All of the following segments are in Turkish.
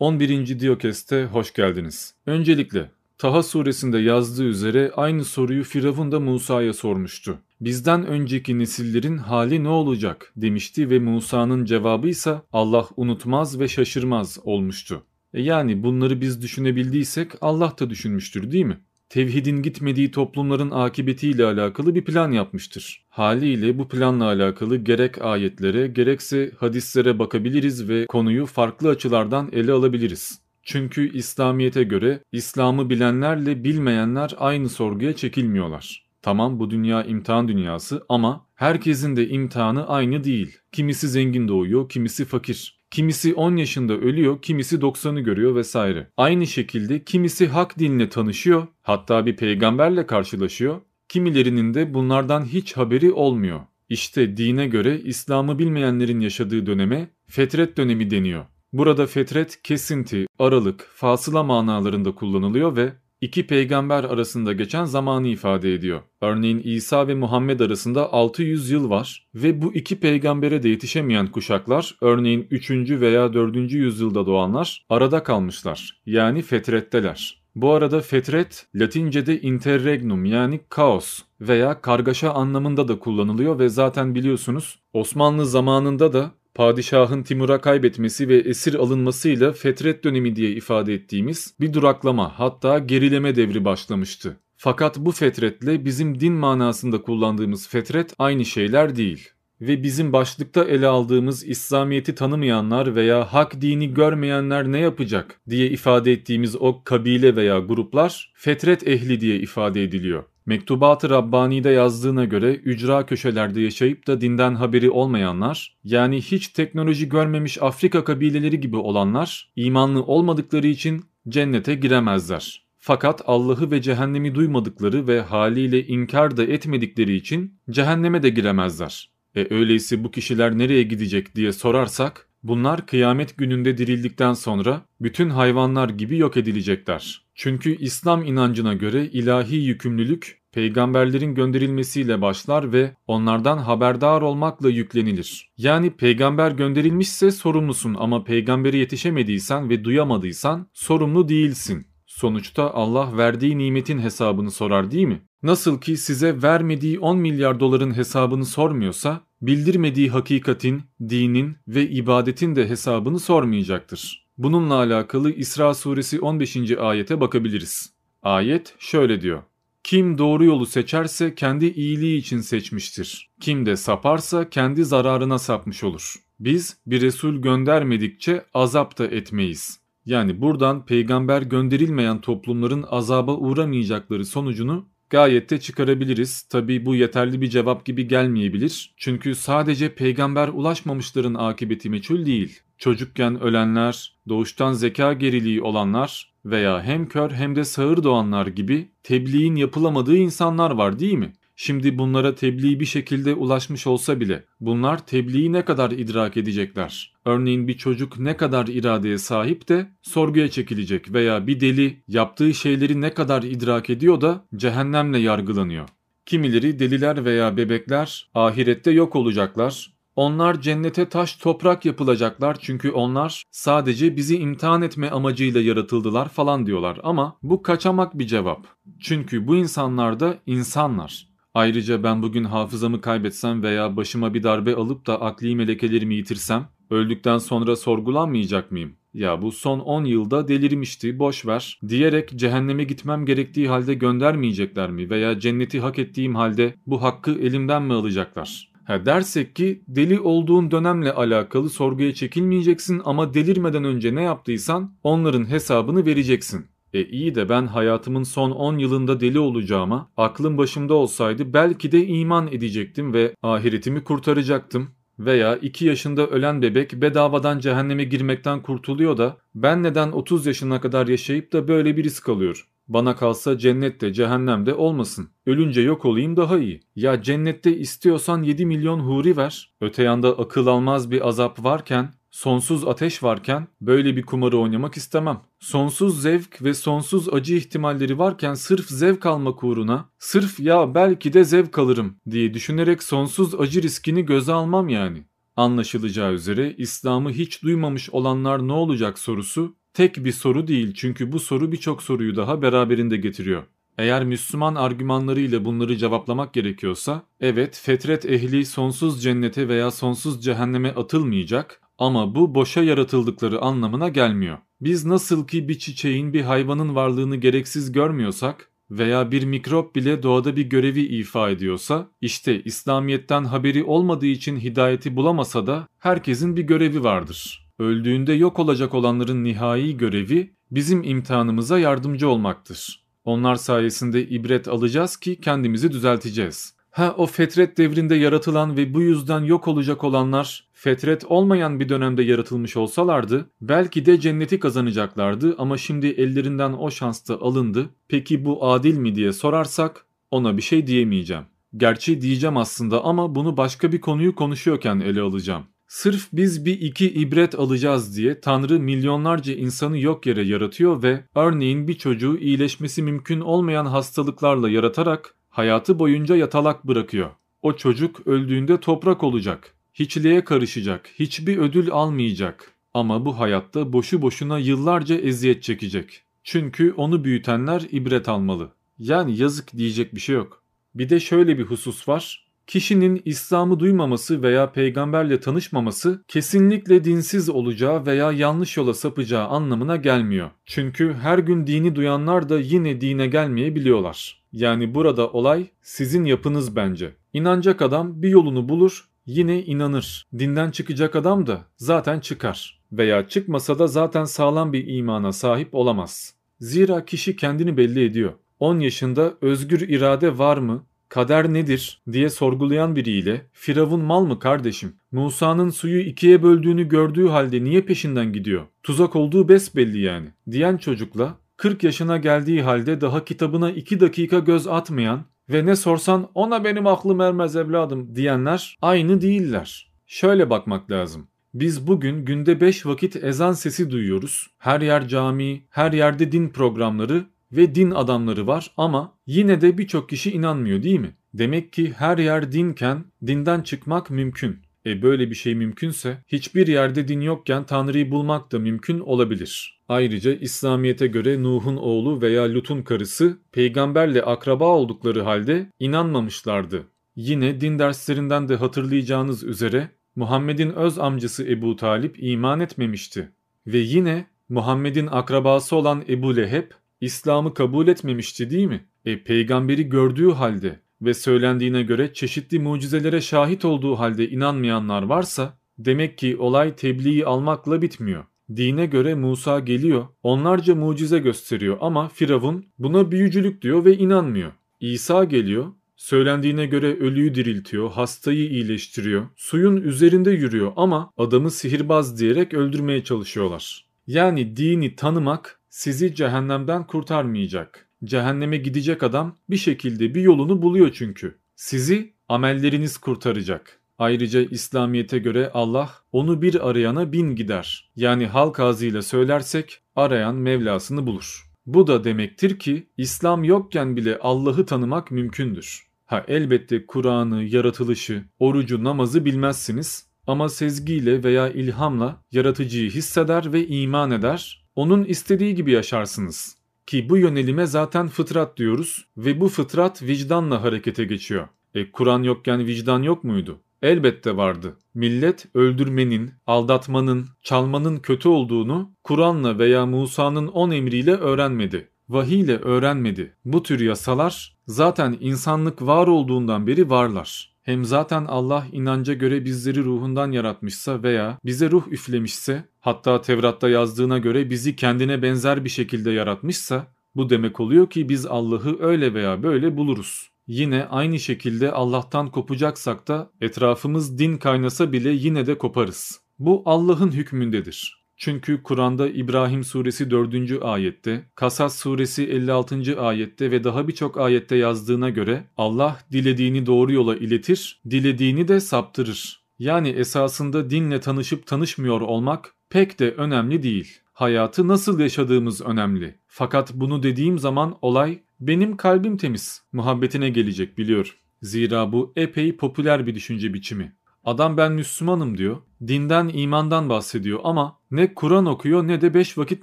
11. Diyokes'te hoş geldiniz. Öncelikle Taha suresinde yazdığı üzere aynı soruyu Firavun da Musa'ya sormuştu. Bizden önceki nesillerin hali ne olacak demişti ve Musa'nın cevabı ise Allah unutmaz ve şaşırmaz olmuştu. E yani bunları biz düşünebildiysek Allah da düşünmüştür değil mi? Tevhidin gitmediği toplumların akıbetiyle alakalı bir plan yapmıştır. Haliyle bu planla alakalı gerek ayetlere gerekse hadislere bakabiliriz ve konuyu farklı açılardan ele alabiliriz. Çünkü İslamiyete göre İslam'ı bilenlerle bilmeyenler aynı sorguya çekilmiyorlar. Tamam bu dünya imtihan dünyası ama herkesin de imtihanı aynı değil. Kimisi zengin doğuyor, kimisi fakir. Kimisi 10 yaşında ölüyor, kimisi 90'ı görüyor vesaire. Aynı şekilde kimisi hak dinle tanışıyor, hatta bir peygamberle karşılaşıyor. Kimilerinin de bunlardan hiç haberi olmuyor. İşte dine göre İslam'ı bilmeyenlerin yaşadığı döneme fetret dönemi deniyor. Burada fetret kesinti, aralık, fasıla manalarında kullanılıyor ve iki peygamber arasında geçen zamanı ifade ediyor. Örneğin İsa ve Muhammed arasında 600 yıl var ve bu iki peygambere de yetişemeyen kuşaklar, örneğin 3. veya 4. yüzyılda doğanlar arada kalmışlar. Yani fetretteler. Bu arada fetret Latince'de interregnum yani kaos veya kargaşa anlamında da kullanılıyor ve zaten biliyorsunuz Osmanlı zamanında da padişahın Timur'a kaybetmesi ve esir alınmasıyla fetret dönemi diye ifade ettiğimiz bir duraklama hatta gerileme devri başlamıştı. Fakat bu fetretle bizim din manasında kullandığımız fetret aynı şeyler değil. Ve bizim başlıkta ele aldığımız İslamiyet'i tanımayanlar veya hak dini görmeyenler ne yapacak diye ifade ettiğimiz o kabile veya gruplar fetret ehli diye ifade ediliyor. Mektubat-ı Rabbani'de yazdığına göre ücra köşelerde yaşayıp da dinden haberi olmayanlar, yani hiç teknoloji görmemiş Afrika kabileleri gibi olanlar, imanlı olmadıkları için cennete giremezler. Fakat Allah'ı ve cehennemi duymadıkları ve haliyle inkar da etmedikleri için cehenneme de giremezler. E öyleyse bu kişiler nereye gidecek diye sorarsak, bunlar kıyamet gününde dirildikten sonra bütün hayvanlar gibi yok edilecekler. Çünkü İslam inancına göre ilahi yükümlülük peygamberlerin gönderilmesiyle başlar ve onlardan haberdar olmakla yüklenilir. Yani peygamber gönderilmişse sorumlusun ama peygambere yetişemediysen ve duyamadıysan sorumlu değilsin. Sonuçta Allah verdiği nimetin hesabını sorar değil mi? Nasıl ki size vermediği 10 milyar doların hesabını sormuyorsa, bildirmediği hakikatin, dinin ve ibadetin de hesabını sormayacaktır. Bununla alakalı İsra suresi 15. ayete bakabiliriz. Ayet şöyle diyor. Kim doğru yolu seçerse kendi iyiliği için seçmiştir. Kim de saparsa kendi zararına sapmış olur. Biz bir Resul göndermedikçe azap da etmeyiz. Yani buradan peygamber gönderilmeyen toplumların azaba uğramayacakları sonucunu gayet de çıkarabiliriz. Tabi bu yeterli bir cevap gibi gelmeyebilir. Çünkü sadece peygamber ulaşmamışların akıbeti meçhul değil. Çocukken ölenler, doğuştan zeka geriliği olanlar veya hem kör hem de sağır doğanlar gibi tebliğin yapılamadığı insanlar var değil mi? Şimdi bunlara tebliğ bir şekilde ulaşmış olsa bile bunlar tebliği ne kadar idrak edecekler? Örneğin bir çocuk ne kadar iradeye sahip de sorguya çekilecek veya bir deli yaptığı şeyleri ne kadar idrak ediyor da cehennemle yargılanıyor. Kimileri deliler veya bebekler ahirette yok olacaklar. Onlar cennete taş toprak yapılacaklar çünkü onlar sadece bizi imtihan etme amacıyla yaratıldılar falan diyorlar ama bu kaçamak bir cevap. Çünkü bu insanlar da insanlar. Ayrıca ben bugün hafızamı kaybetsem veya başıma bir darbe alıp da akli melekelerimi yitirsem öldükten sonra sorgulanmayacak mıyım? Ya bu son 10 yılda delirmişti boş ver diyerek cehenneme gitmem gerektiği halde göndermeyecekler mi veya cenneti hak ettiğim halde bu hakkı elimden mi alacaklar? Ha dersek ki deli olduğun dönemle alakalı sorguya çekilmeyeceksin ama delirmeden önce ne yaptıysan onların hesabını vereceksin. E iyi de ben hayatımın son 10 yılında deli olacağıma aklım başımda olsaydı belki de iman edecektim ve ahiretimi kurtaracaktım. Veya 2 yaşında ölen bebek bedavadan cehenneme girmekten kurtuluyor da ben neden 30 yaşına kadar yaşayıp da böyle bir risk alıyor? Bana kalsa cennette cehennemde olmasın. Ölünce yok olayım daha iyi. Ya cennette istiyorsan 7 milyon huri ver. Öte yanda akıl almaz bir azap varken Sonsuz ateş varken böyle bir kumarı oynamak istemem. Sonsuz zevk ve sonsuz acı ihtimalleri varken sırf zevk almak uğruna, sırf ya belki de zevk alırım diye düşünerek sonsuz acı riskini göze almam yani. Anlaşılacağı üzere İslam'ı hiç duymamış olanlar ne olacak sorusu Tek bir soru değil çünkü bu soru birçok soruyu daha beraberinde getiriyor. Eğer Müslüman argümanlarıyla bunları cevaplamak gerekiyorsa, evet fetret ehli sonsuz cennete veya sonsuz cehenneme atılmayacak ama bu boşa yaratıldıkları anlamına gelmiyor. Biz nasıl ki bir çiçeğin bir hayvanın varlığını gereksiz görmüyorsak veya bir mikrop bile doğada bir görevi ifa ediyorsa, işte İslamiyet'ten haberi olmadığı için hidayeti bulamasa da herkesin bir görevi vardır. Öldüğünde yok olacak olanların nihai görevi bizim imtihanımıza yardımcı olmaktır. Onlar sayesinde ibret alacağız ki kendimizi düzelteceğiz. Ha o fetret devrinde yaratılan ve bu yüzden yok olacak olanlar fetret olmayan bir dönemde yaratılmış olsalardı belki de cenneti kazanacaklardı ama şimdi ellerinden o şans da alındı. Peki bu adil mi diye sorarsak ona bir şey diyemeyeceğim. Gerçi diyeceğim aslında ama bunu başka bir konuyu konuşuyorken ele alacağım. Sırf biz bir iki ibret alacağız diye Tanrı milyonlarca insanı yok yere yaratıyor ve örneğin bir çocuğu iyileşmesi mümkün olmayan hastalıklarla yaratarak hayatı boyunca yatalak bırakıyor. O çocuk öldüğünde toprak olacak. Hiçliğe karışacak, hiçbir ödül almayacak. Ama bu hayatta boşu boşuna yıllarca eziyet çekecek. Çünkü onu büyütenler ibret almalı. Yani yazık diyecek bir şey yok. Bir de şöyle bir husus var. Kişinin İslam'ı duymaması veya peygamberle tanışmaması kesinlikle dinsiz olacağı veya yanlış yola sapacağı anlamına gelmiyor. Çünkü her gün dini duyanlar da yine dine gelmeyebiliyorlar. Yani burada olay sizin yapınız bence. İnanacak adam bir yolunu bulur, yine inanır. Dinden çıkacak adam da zaten çıkar. Veya çıkmasa da zaten sağlam bir imana sahip olamaz. Zira kişi kendini belli ediyor. 10 yaşında özgür irade var mı? Kader nedir diye sorgulayan biriyle Firavun mal mı kardeşim? Musa'nın suyu ikiye böldüğünü gördüğü halde niye peşinden gidiyor? Tuzak olduğu besbelli yani. Diyen çocukla 40 yaşına geldiği halde daha kitabına 2 dakika göz atmayan ve ne sorsan ona benim aklım ermez evladım diyenler aynı değiller. Şöyle bakmak lazım. Biz bugün günde 5 vakit ezan sesi duyuyoruz. Her yer cami, her yerde din programları ve din adamları var ama yine de birçok kişi inanmıyor değil mi? Demek ki her yer dinken dinden çıkmak mümkün. E böyle bir şey mümkünse hiçbir yerde din yokken Tanrı'yı bulmak da mümkün olabilir. Ayrıca İslamiyet'e göre Nuh'un oğlu veya Lut'un karısı peygamberle akraba oldukları halde inanmamışlardı. Yine din derslerinden de hatırlayacağınız üzere Muhammed'in öz amcası Ebu Talip iman etmemişti. Ve yine Muhammed'in akrabası olan Ebu Leheb İslam'ı kabul etmemişti değil mi? E peygamberi gördüğü halde ve söylendiğine göre çeşitli mucizelere şahit olduğu halde inanmayanlar varsa demek ki olay tebliği almakla bitmiyor. Dine göre Musa geliyor, onlarca mucize gösteriyor ama Firavun buna büyücülük diyor ve inanmıyor. İsa geliyor, söylendiğine göre ölüyü diriltiyor, hastayı iyileştiriyor, suyun üzerinde yürüyor ama adamı sihirbaz diyerek öldürmeye çalışıyorlar. Yani dini tanımak sizi cehennemden kurtarmayacak. Cehenneme gidecek adam bir şekilde bir yolunu buluyor çünkü. Sizi amelleriniz kurtaracak. Ayrıca İslamiyet'e göre Allah onu bir arayana bin gider. Yani halk ağzıyla söylersek arayan Mevlasını bulur. Bu da demektir ki İslam yokken bile Allah'ı tanımak mümkündür. Ha elbette Kur'an'ı, yaratılışı, orucu, namazı bilmezsiniz ama sezgiyle veya ilhamla yaratıcıyı hisseder ve iman eder, onun istediği gibi yaşarsınız. Ki bu yönelime zaten fıtrat diyoruz ve bu fıtrat vicdanla harekete geçiyor. E Kur'an yokken vicdan yok muydu? Elbette vardı. Millet öldürmenin, aldatmanın, çalmanın kötü olduğunu Kur'an'la veya Musa'nın on emriyle öğrenmedi. Vahiy ile öğrenmedi. Bu tür yasalar zaten insanlık var olduğundan beri varlar. Hem zaten Allah inanca göre bizleri ruhundan yaratmışsa veya bize ruh üflemişse, hatta Tevrat'ta yazdığına göre bizi kendine benzer bir şekilde yaratmışsa, bu demek oluyor ki biz Allah'ı öyle veya böyle buluruz. Yine aynı şekilde Allah'tan kopacaksak da etrafımız din kaynasa bile yine de koparız. Bu Allah'ın hükmündedir. Çünkü Kur'an'da İbrahim suresi 4. ayette, Kasas suresi 56. ayette ve daha birçok ayette yazdığına göre Allah dilediğini doğru yola iletir, dilediğini de saptırır. Yani esasında dinle tanışıp tanışmıyor olmak pek de önemli değil. Hayatı nasıl yaşadığımız önemli. Fakat bunu dediğim zaman olay benim kalbim temiz muhabbetine gelecek biliyor. Zira bu epey popüler bir düşünce biçimi. Adam ben Müslümanım diyor. Dinden, imandan bahsediyor ama ne Kur'an okuyor ne de beş vakit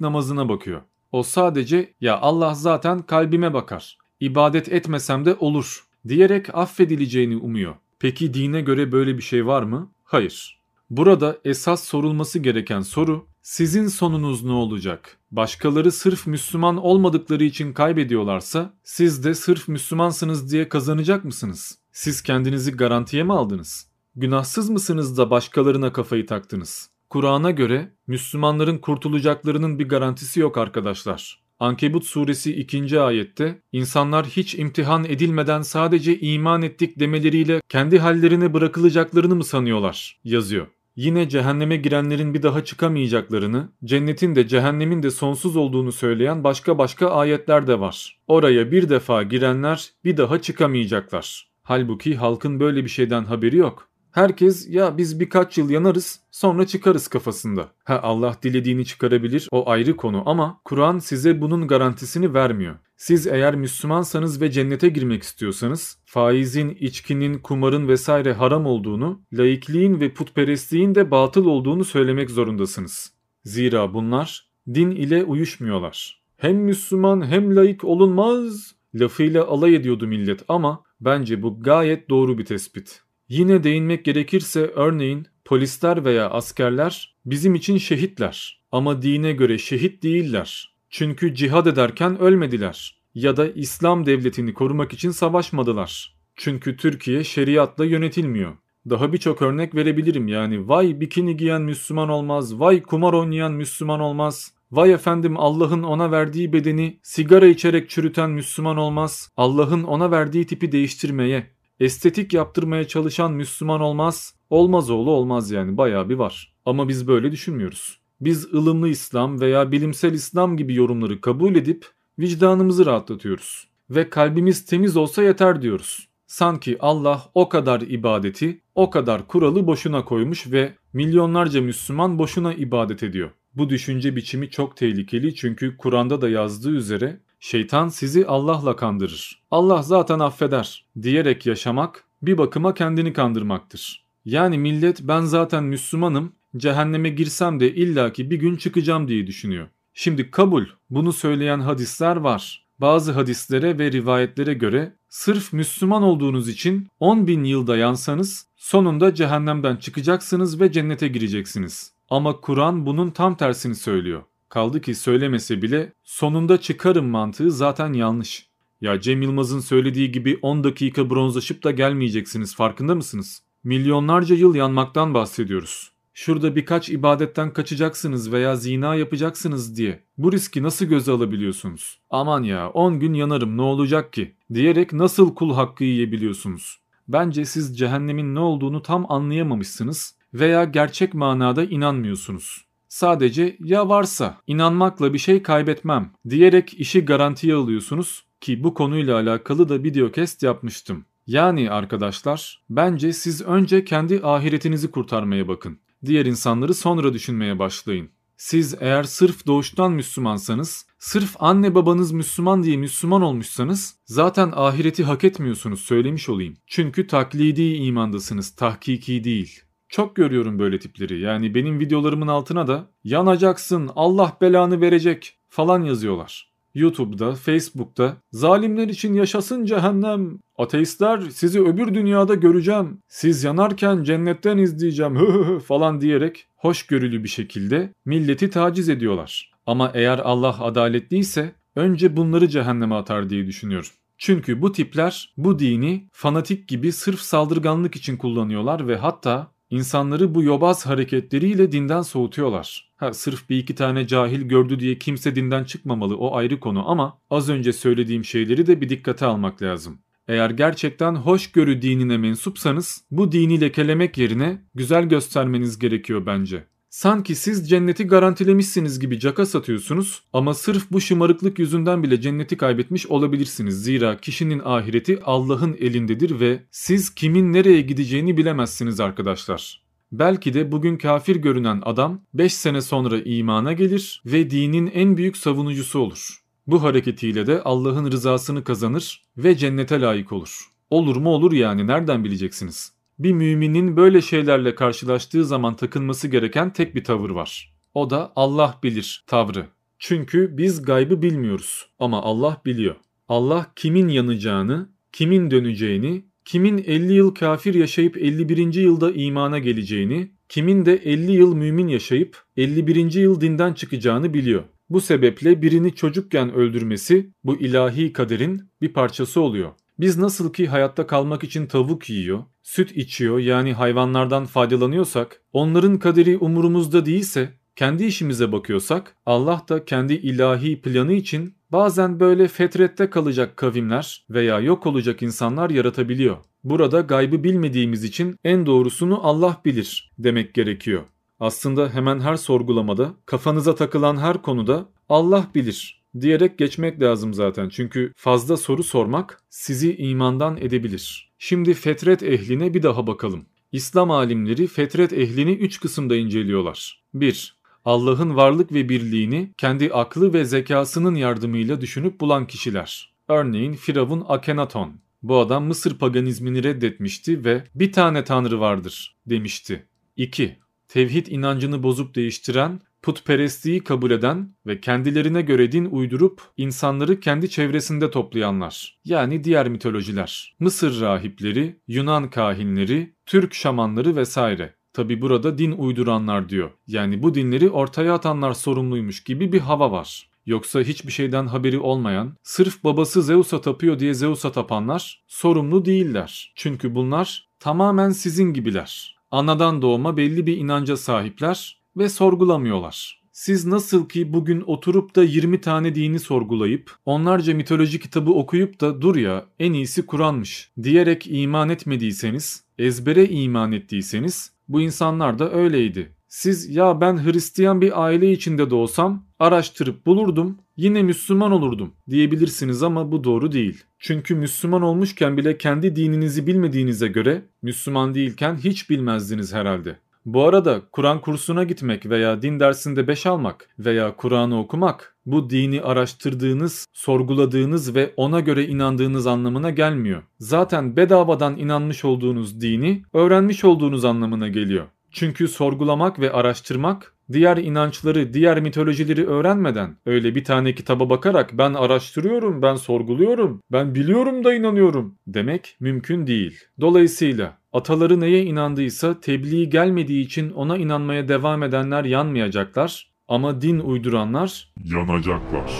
namazına bakıyor. O sadece ya Allah zaten kalbime bakar. İbadet etmesem de olur diyerek affedileceğini umuyor. Peki dine göre böyle bir şey var mı? Hayır. Burada esas sorulması gereken soru sizin sonunuz ne olacak? Başkaları sırf Müslüman olmadıkları için kaybediyorlarsa siz de sırf Müslümansınız diye kazanacak mısınız? Siz kendinizi garantiye mi aldınız? Günahsız mısınız da başkalarına kafayı taktınız? Kur'an'a göre Müslümanların kurtulacaklarının bir garantisi yok arkadaşlar. Ankebut suresi 2. ayette insanlar hiç imtihan edilmeden sadece iman ettik demeleriyle kendi hallerine bırakılacaklarını mı sanıyorlar yazıyor. Yine cehenneme girenlerin bir daha çıkamayacaklarını, cennetin de cehennemin de sonsuz olduğunu söyleyen başka başka ayetler de var. Oraya bir defa girenler bir daha çıkamayacaklar. Halbuki halkın böyle bir şeyden haberi yok. Herkes ya biz birkaç yıl yanarız sonra çıkarız kafasında. Ha Allah dilediğini çıkarabilir o ayrı konu ama Kur'an size bunun garantisini vermiyor. Siz eğer Müslümansanız ve cennete girmek istiyorsanız faizin, içkinin, kumarın vesaire haram olduğunu, laikliğin ve putperestliğin de batıl olduğunu söylemek zorundasınız. Zira bunlar din ile uyuşmuyorlar. Hem Müslüman hem laik olunmaz lafıyla alay ediyordu millet ama bence bu gayet doğru bir tespit. Yine değinmek gerekirse örneğin polisler veya askerler bizim için şehitler ama dine göre şehit değiller. Çünkü cihad ederken ölmediler ya da İslam devletini korumak için savaşmadılar. Çünkü Türkiye şeriatla yönetilmiyor. Daha birçok örnek verebilirim yani vay bikini giyen Müslüman olmaz, vay kumar oynayan Müslüman olmaz, Vay efendim Allah'ın ona verdiği bedeni sigara içerek çürüten Müslüman olmaz. Allah'ın ona verdiği tipi değiştirmeye, estetik yaptırmaya çalışan Müslüman olmaz. Olmaz oğlu olmaz yani bayağı bir var. Ama biz böyle düşünmüyoruz. Biz ılımlı İslam veya bilimsel İslam gibi yorumları kabul edip vicdanımızı rahatlatıyoruz. Ve kalbimiz temiz olsa yeter diyoruz. Sanki Allah o kadar ibadeti, o kadar kuralı boşuna koymuş ve milyonlarca Müslüman boşuna ibadet ediyor. Bu düşünce biçimi çok tehlikeli çünkü Kur'an'da da yazdığı üzere şeytan sizi Allah'la kandırır. Allah zaten affeder diyerek yaşamak bir bakıma kendini kandırmaktır. Yani millet ben zaten Müslümanım, cehenneme girsem de illaki bir gün çıkacağım diye düşünüyor. Şimdi kabul, bunu söyleyen hadisler var. Bazı hadislere ve rivayetlere göre sırf Müslüman olduğunuz için 10 bin yılda yansanız sonunda cehennemden çıkacaksınız ve cennete gireceksiniz. Ama Kur'an bunun tam tersini söylüyor. Kaldı ki söylemese bile sonunda çıkarım mantığı zaten yanlış. Ya Cem Yılmaz'ın söylediği gibi 10 dakika bronzlaşıp da gelmeyeceksiniz farkında mısınız? Milyonlarca yıl yanmaktan bahsediyoruz. Şurada birkaç ibadetten kaçacaksınız veya zina yapacaksınız diye. Bu riski nasıl göze alabiliyorsunuz? Aman ya 10 gün yanarım ne olacak ki? Diyerek nasıl kul hakkı yiyebiliyorsunuz? Bence siz cehennemin ne olduğunu tam anlayamamışsınız veya gerçek manada inanmıyorsunuz. Sadece ya varsa inanmakla bir şey kaybetmem diyerek işi garantiye alıyorsunuz ki bu konuyla alakalı da videocast yapmıştım. Yani arkadaşlar bence siz önce kendi ahiretinizi kurtarmaya bakın. Diğer insanları sonra düşünmeye başlayın. Siz eğer sırf doğuştan Müslümansanız, sırf anne babanız Müslüman diye Müslüman olmuşsanız zaten ahireti hak etmiyorsunuz söylemiş olayım. Çünkü taklidi imandasınız, tahkiki değil. Çok görüyorum böyle tipleri. Yani benim videolarımın altına da yanacaksın, Allah belanı verecek falan yazıyorlar. YouTube'da, Facebook'ta zalimler için yaşasın cehennem. Ateistler sizi öbür dünyada göreceğim. Siz yanarken cennetten izleyeceğim hı falan diyerek hoşgörülü bir şekilde milleti taciz ediyorlar. Ama eğer Allah adaletliyse önce bunları cehenneme atar diye düşünüyorum. Çünkü bu tipler bu dini fanatik gibi sırf saldırganlık için kullanıyorlar ve hatta İnsanları bu yobaz hareketleriyle dinden soğutuyorlar. Ha, sırf bir iki tane cahil gördü diye kimse dinden çıkmamalı o ayrı konu ama az önce söylediğim şeyleri de bir dikkate almak lazım. Eğer gerçekten hoşgörü dinine mensupsanız bu dini lekelemek yerine güzel göstermeniz gerekiyor bence. Sanki siz cenneti garantilemişsiniz gibi caka satıyorsunuz ama sırf bu şımarıklık yüzünden bile cenneti kaybetmiş olabilirsiniz. Zira kişinin ahireti Allah'ın elindedir ve siz kimin nereye gideceğini bilemezsiniz arkadaşlar. Belki de bugün kafir görünen adam 5 sene sonra imana gelir ve dinin en büyük savunucusu olur. Bu hareketiyle de Allah'ın rızasını kazanır ve cennete layık olur. Olur mu olur yani nereden bileceksiniz? Bir müminin böyle şeylerle karşılaştığı zaman takılması gereken tek bir tavır var. O da Allah bilir tavrı. Çünkü biz gaybı bilmiyoruz ama Allah biliyor. Allah kimin yanacağını, kimin döneceğini, kimin 50 yıl kafir yaşayıp 51. yılda imana geleceğini, kimin de 50 yıl mümin yaşayıp 51. yıl dinden çıkacağını biliyor. Bu sebeple birini çocukken öldürmesi bu ilahi kaderin bir parçası oluyor. Biz nasıl ki hayatta kalmak için tavuk yiyor, süt içiyor yani hayvanlardan faydalanıyorsak, onların kaderi umurumuzda değilse, kendi işimize bakıyorsak, Allah da kendi ilahi planı için bazen böyle fetrette kalacak kavimler veya yok olacak insanlar yaratabiliyor. Burada gaybı bilmediğimiz için en doğrusunu Allah bilir demek gerekiyor. Aslında hemen her sorgulamada, kafanıza takılan her konuda Allah bilir diyerek geçmek lazım zaten. Çünkü fazla soru sormak sizi imandan edebilir. Şimdi fetret ehline bir daha bakalım. İslam alimleri fetret ehlini 3 kısımda inceliyorlar. 1. Allah'ın varlık ve birliğini kendi aklı ve zekasının yardımıyla düşünüp bulan kişiler. Örneğin Firavun Akenaton. Bu adam Mısır paganizmini reddetmişti ve bir tane tanrı vardır demişti. 2 tevhid inancını bozup değiştiren, putperestliği kabul eden ve kendilerine göre din uydurup insanları kendi çevresinde toplayanlar. Yani diğer mitolojiler. Mısır rahipleri, Yunan kahinleri, Türk şamanları vesaire. Tabi burada din uyduranlar diyor. Yani bu dinleri ortaya atanlar sorumluymuş gibi bir hava var. Yoksa hiçbir şeyden haberi olmayan, sırf babası Zeus'a tapıyor diye Zeus'a tapanlar sorumlu değiller. Çünkü bunlar tamamen sizin gibiler anadan doğma belli bir inanca sahipler ve sorgulamıyorlar. Siz nasıl ki bugün oturup da 20 tane dini sorgulayıp onlarca mitoloji kitabı okuyup da dur ya en iyisi Kur'an'mış diyerek iman etmediyseniz, ezbere iman ettiyseniz bu insanlar da öyleydi. Siz ya ben Hristiyan bir aile içinde doğsam araştırıp bulurdum yine Müslüman olurdum diyebilirsiniz ama bu doğru değil. Çünkü Müslüman olmuşken bile kendi dininizi bilmediğinize göre Müslüman değilken hiç bilmezdiniz herhalde. Bu arada Kur'an kursuna gitmek veya din dersinde beş almak veya Kur'an'ı okumak bu dini araştırdığınız, sorguladığınız ve ona göre inandığınız anlamına gelmiyor. Zaten bedavadan inanmış olduğunuz dini öğrenmiş olduğunuz anlamına geliyor. Çünkü sorgulamak ve araştırmak diğer inançları, diğer mitolojileri öğrenmeden öyle bir tane kitaba bakarak ben araştırıyorum, ben sorguluyorum, ben biliyorum da inanıyorum demek mümkün değil. Dolayısıyla ataları neye inandıysa tebliğ gelmediği için ona inanmaya devam edenler yanmayacaklar ama din uyduranlar yanacaklar.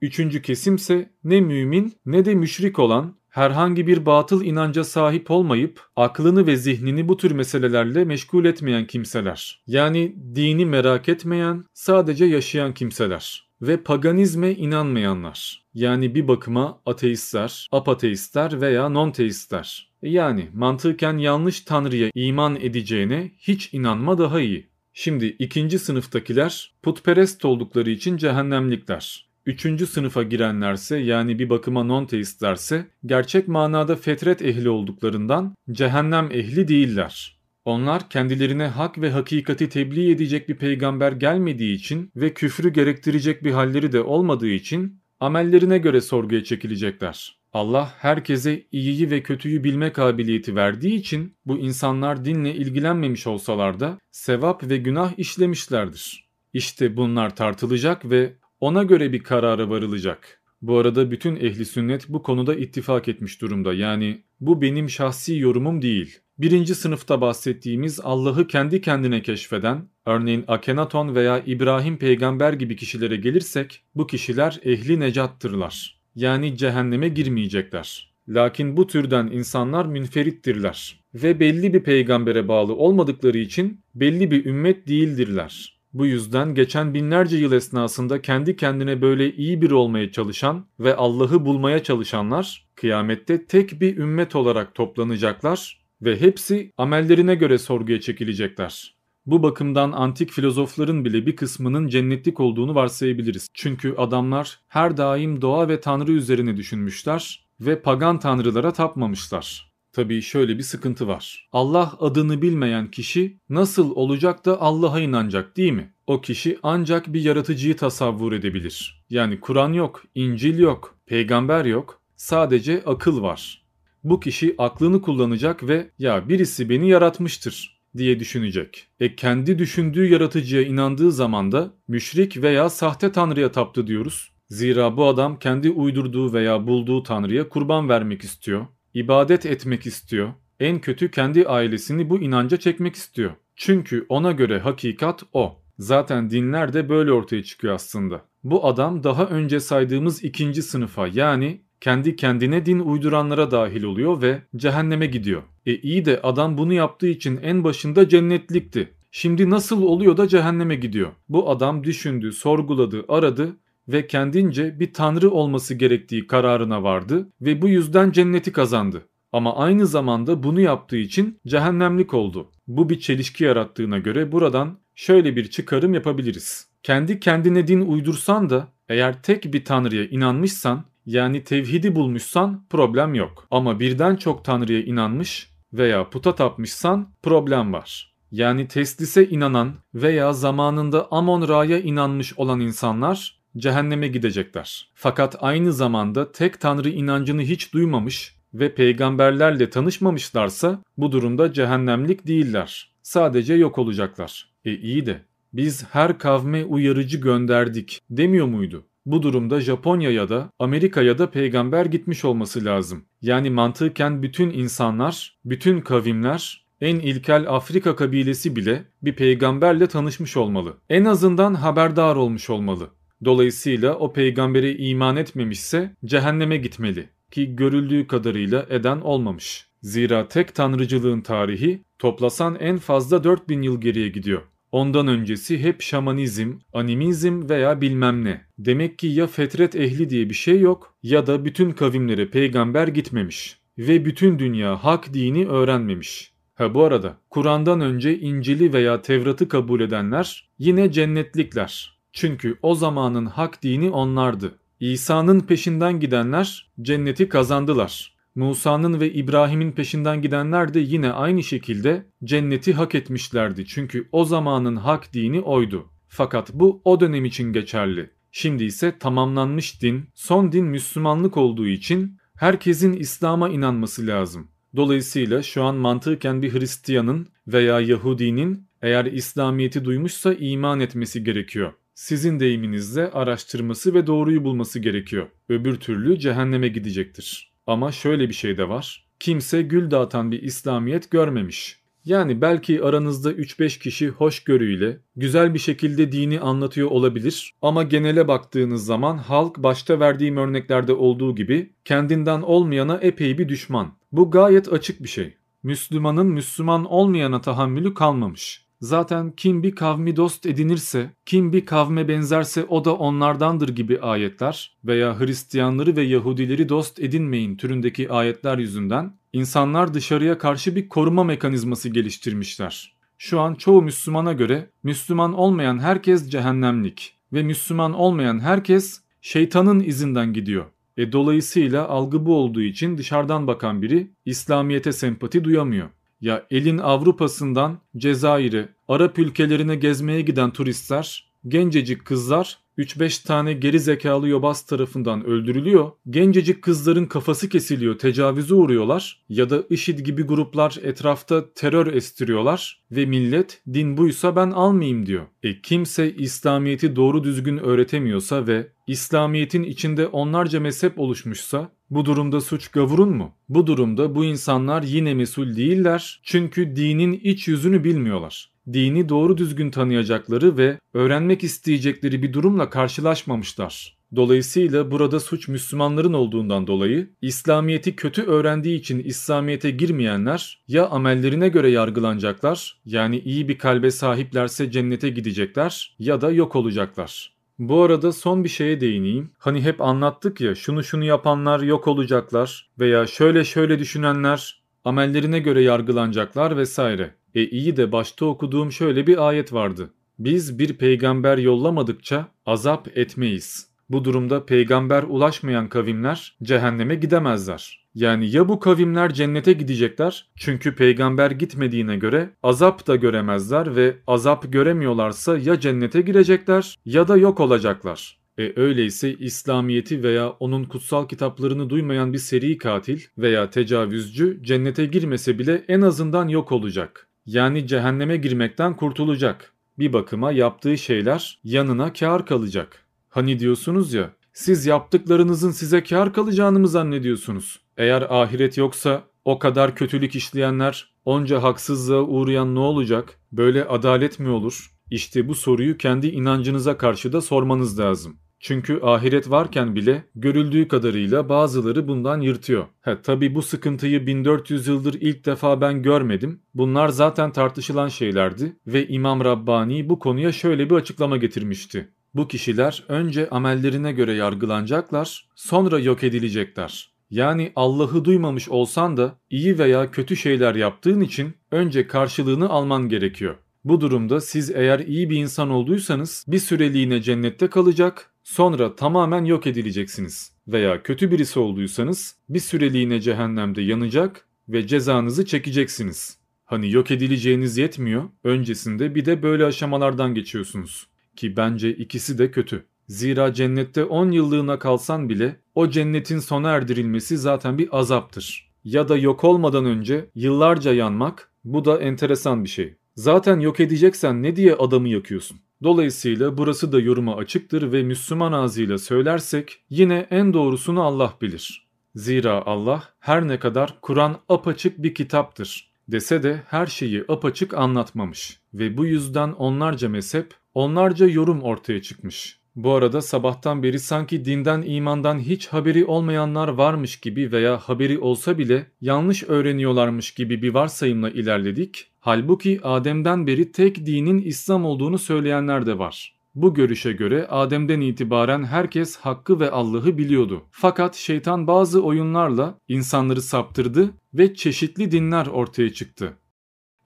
Üçüncü kesimse ne mümin ne de müşrik olan herhangi bir batıl inanca sahip olmayıp aklını ve zihnini bu tür meselelerle meşgul etmeyen kimseler. Yani dini merak etmeyen, sadece yaşayan kimseler ve paganizme inanmayanlar. Yani bir bakıma ateistler, apateistler veya non-teistler. Yani mantıken yanlış tanrıya iman edeceğine hiç inanma daha iyi. Şimdi ikinci sınıftakiler putperest oldukları için cehennemlikler. Üçüncü sınıfa girenlerse yani bir bakıma non-teistlerse gerçek manada fetret ehli olduklarından cehennem ehli değiller. Onlar kendilerine hak ve hakikati tebliğ edecek bir peygamber gelmediği için ve küfrü gerektirecek bir halleri de olmadığı için amellerine göre sorguya çekilecekler. Allah herkese iyiyi ve kötüyü bilme kabiliyeti verdiği için bu insanlar dinle ilgilenmemiş olsalar da sevap ve günah işlemişlerdir. İşte bunlar tartılacak ve ona göre bir karara varılacak. Bu arada bütün ehli sünnet bu konuda ittifak etmiş durumda. Yani bu benim şahsi yorumum değil. Birinci sınıfta bahsettiğimiz Allah'ı kendi kendine keşfeden, örneğin Akenaton veya İbrahim peygamber gibi kişilere gelirsek, bu kişiler ehli necattırlar. Yani cehenneme girmeyecekler. Lakin bu türden insanlar münferittirler ve belli bir peygambere bağlı olmadıkları için belli bir ümmet değildirler. Bu yüzden geçen binlerce yıl esnasında kendi kendine böyle iyi bir olmaya çalışan ve Allah'ı bulmaya çalışanlar kıyamette tek bir ümmet olarak toplanacaklar ve hepsi amellerine göre sorguya çekilecekler. Bu bakımdan antik filozofların bile bir kısmının cennetlik olduğunu varsayabiliriz. Çünkü adamlar her daim doğa ve tanrı üzerine düşünmüşler ve pagan tanrılara tapmamışlar. Tabii şöyle bir sıkıntı var. Allah adını bilmeyen kişi nasıl olacak da Allah'a inanacak değil mi? O kişi ancak bir yaratıcıyı tasavvur edebilir. Yani Kur'an yok, İncil yok, peygamber yok, sadece akıl var. bu kişi aklını kullanacak ve ya birisi beni yaratmıştır diye düşünecek. E kendi düşündüğü yaratıcıya inandığı zaman da müşrik veya sahte tanrıya taptı diyoruz. Zira bu adam kendi uydurduğu veya bulduğu tanrıya kurban vermek istiyor, ibadet etmek istiyor. En kötü kendi ailesini bu inanca çekmek istiyor. Çünkü ona göre hakikat o. Zaten dinler de böyle ortaya çıkıyor aslında. Bu adam daha önce saydığımız ikinci sınıfa yani kendi kendine din uyduranlara dahil oluyor ve cehenneme gidiyor. E iyi de adam bunu yaptığı için en başında cennetlikti. Şimdi nasıl oluyor da cehenneme gidiyor? Bu adam düşündü, sorguladı, aradı ve kendince bir tanrı olması gerektiği kararına vardı ve bu yüzden cenneti kazandı. Ama aynı zamanda bunu yaptığı için cehennemlik oldu. Bu bir çelişki yarattığına göre buradan şöyle bir çıkarım yapabiliriz. Kendi kendine din uydursan da eğer tek bir tanrıya inanmışsan yani tevhidi bulmuşsan problem yok. Ama birden çok tanrıya inanmış veya puta tapmışsan problem var. Yani teslise inanan veya zamanında Amon Ra'ya inanmış olan insanlar cehenneme gidecekler. Fakat aynı zamanda tek tanrı inancını hiç duymamış ve peygamberlerle tanışmamışlarsa bu durumda cehennemlik değiller. Sadece yok olacaklar. E iyi de biz her kavme uyarıcı gönderdik demiyor muydu? Bu durumda Japonya'ya da Amerika'ya da peygamber gitmiş olması lazım. Yani mantıken bütün insanlar, bütün kavimler, en ilkel Afrika kabilesi bile bir peygamberle tanışmış olmalı. En azından haberdar olmuş olmalı. Dolayısıyla o peygambere iman etmemişse cehenneme gitmeli ki görüldüğü kadarıyla eden olmamış. Zira tek tanrıcılığın tarihi toplasan en fazla 4000 yıl geriye gidiyor. Ondan öncesi hep şamanizm, animizm veya bilmem ne. Demek ki ya fetret ehli diye bir şey yok ya da bütün kavimlere peygamber gitmemiş ve bütün dünya hak dini öğrenmemiş. Ha bu arada Kur'an'dan önce İncil'i veya Tevrat'ı kabul edenler yine cennetlikler. Çünkü o zamanın hak dini onlardı. İsa'nın peşinden gidenler cenneti kazandılar. Musa'nın ve İbrahim'in peşinden gidenler de yine aynı şekilde cenneti hak etmişlerdi. Çünkü o zamanın hak dini oydu. Fakat bu o dönem için geçerli. Şimdi ise tamamlanmış din, son din Müslümanlık olduğu için herkesin İslam'a inanması lazım. Dolayısıyla şu an mantıken bir Hristiyanın veya Yahudinin eğer İslamiyet'i duymuşsa iman etmesi gerekiyor. Sizin deyiminizle araştırması ve doğruyu bulması gerekiyor. Öbür türlü cehenneme gidecektir. Ama şöyle bir şey de var. Kimse gül dağıtan bir İslamiyet görmemiş. Yani belki aranızda 3-5 kişi hoşgörüyle güzel bir şekilde dini anlatıyor olabilir ama genele baktığınız zaman halk başta verdiğim örneklerde olduğu gibi kendinden olmayana epey bir düşman. Bu gayet açık bir şey. Müslümanın Müslüman olmayana tahammülü kalmamış. Zaten kim bir kavmi dost edinirse, kim bir kavme benzerse o da onlardandır gibi ayetler veya Hristiyanları ve Yahudileri dost edinmeyin türündeki ayetler yüzünden insanlar dışarıya karşı bir koruma mekanizması geliştirmişler. Şu an çoğu Müslümana göre Müslüman olmayan herkes cehennemlik ve Müslüman olmayan herkes şeytanın izinden gidiyor. E dolayısıyla algı bu olduğu için dışarıdan bakan biri İslamiyete sempati duyamıyor. Ya elin Avrupa'sından Cezayir'e, Arap ülkelerine gezmeye giden turistler, gencecik kızlar 3-5 tane geri zekalı yobaz tarafından öldürülüyor. Gencecik kızların kafası kesiliyor, tecavüze uğruyorlar ya da IŞİD gibi gruplar etrafta terör estiriyorlar ve millet din buysa ben almayayım diyor. E kimse İslamiyet'i doğru düzgün öğretemiyorsa ve İslamiyet'in içinde onlarca mezhep oluşmuşsa bu durumda suç gavurun mu? Bu durumda bu insanlar yine mesul değiller çünkü dinin iç yüzünü bilmiyorlar dini doğru düzgün tanıyacakları ve öğrenmek isteyecekleri bir durumla karşılaşmamışlar. Dolayısıyla burada suç Müslümanların olduğundan dolayı İslamiyet'i kötü öğrendiği için İslamiyet'e girmeyenler ya amellerine göre yargılanacaklar yani iyi bir kalbe sahiplerse cennete gidecekler ya da yok olacaklar. Bu arada son bir şeye değineyim. Hani hep anlattık ya şunu şunu yapanlar yok olacaklar veya şöyle şöyle düşünenler amellerine göre yargılanacaklar vesaire. E iyi de başta okuduğum şöyle bir ayet vardı. Biz bir peygamber yollamadıkça azap etmeyiz. Bu durumda peygamber ulaşmayan kavimler cehenneme gidemezler. Yani ya bu kavimler cennete gidecekler çünkü peygamber gitmediğine göre azap da göremezler ve azap göremiyorlarsa ya cennete girecekler ya da yok olacaklar. E öyleyse İslamiyeti veya onun kutsal kitaplarını duymayan bir seri katil veya tecavüzcü cennete girmese bile en azından yok olacak. Yani cehenneme girmekten kurtulacak. Bir bakıma yaptığı şeyler yanına kar kalacak. Hani diyorsunuz ya siz yaptıklarınızın size kar kalacağını mı zannediyorsunuz? Eğer ahiret yoksa o kadar kötülük işleyenler, onca haksızlığa uğrayan ne olacak? Böyle adalet mi olur? İşte bu soruyu kendi inancınıza karşı da sormanız lazım. Çünkü ahiret varken bile görüldüğü kadarıyla bazıları bundan yırtıyor. He tabi bu sıkıntıyı 1400 yıldır ilk defa ben görmedim. Bunlar zaten tartışılan şeylerdi ve İmam Rabbani bu konuya şöyle bir açıklama getirmişti. Bu kişiler önce amellerine göre yargılanacaklar, sonra yok edilecekler. Yani Allah'ı duymamış olsan da iyi veya kötü şeyler yaptığın için önce karşılığını alman gerekiyor. Bu durumda siz eğer iyi bir insan olduysanız bir süreliğine cennette kalacak, sonra tamamen yok edileceksiniz. Veya kötü birisi olduysanız bir süreliğine cehennemde yanacak ve cezanızı çekeceksiniz. Hani yok edileceğiniz yetmiyor, öncesinde bir de böyle aşamalardan geçiyorsunuz. Ki bence ikisi de kötü. Zira cennette 10 yıllığına kalsan bile o cennetin sona erdirilmesi zaten bir azaptır. Ya da yok olmadan önce yıllarca yanmak bu da enteresan bir şey. Zaten yok edeceksen ne diye adamı yakıyorsun? Dolayısıyla burası da yoruma açıktır ve Müslüman ağzıyla söylersek yine en doğrusunu Allah bilir. Zira Allah her ne kadar Kur'an apaçık bir kitaptır dese de her şeyi apaçık anlatmamış ve bu yüzden onlarca mezhep, onlarca yorum ortaya çıkmış. Bu arada sabahtan beri sanki dinden imandan hiç haberi olmayanlar varmış gibi veya haberi olsa bile yanlış öğreniyorlarmış gibi bir varsayımla ilerledik. Halbuki Adem'den beri tek dinin İslam olduğunu söyleyenler de var. Bu görüşe göre Adem'den itibaren herkes hakkı ve Allah'ı biliyordu. Fakat şeytan bazı oyunlarla insanları saptırdı ve çeşitli dinler ortaya çıktı.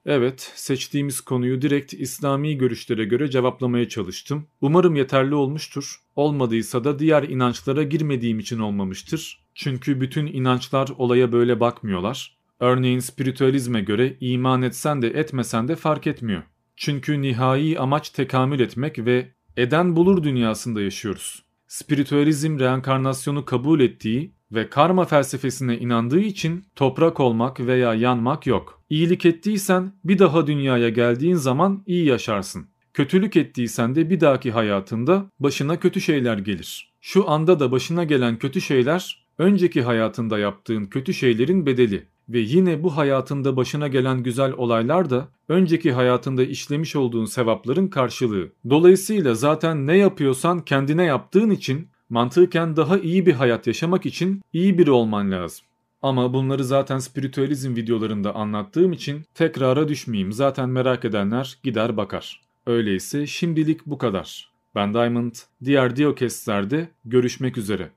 Evet, seçtiğimiz konuyu direkt İslami görüşlere göre cevaplamaya çalıştım. Umarım yeterli olmuştur. Olmadıysa da diğer inançlara girmediğim için olmamıştır. Çünkü bütün inançlar olaya böyle bakmıyorlar. Örneğin spiritüalizme göre iman etsen de etmesen de fark etmiyor. Çünkü nihai amaç tekamül etmek ve eden bulur dünyasında yaşıyoruz. Spiritüalizm reenkarnasyonu kabul ettiği ve karma felsefesine inandığı için toprak olmak veya yanmak yok. İyilik ettiysen bir daha dünyaya geldiğin zaman iyi yaşarsın. Kötülük ettiysen de bir dahaki hayatında başına kötü şeyler gelir. Şu anda da başına gelen kötü şeyler önceki hayatında yaptığın kötü şeylerin bedeli ve yine bu hayatında başına gelen güzel olaylar da önceki hayatında işlemiş olduğun sevapların karşılığı. Dolayısıyla zaten ne yapıyorsan kendine yaptığın için mantıken daha iyi bir hayat yaşamak için iyi biri olman lazım. Ama bunları zaten spiritüalizm videolarında anlattığım için tekrara düşmeyeyim. Zaten merak edenler gider bakar. Öyleyse şimdilik bu kadar. Ben Diamond, diğer Diocast'lerde görüşmek üzere.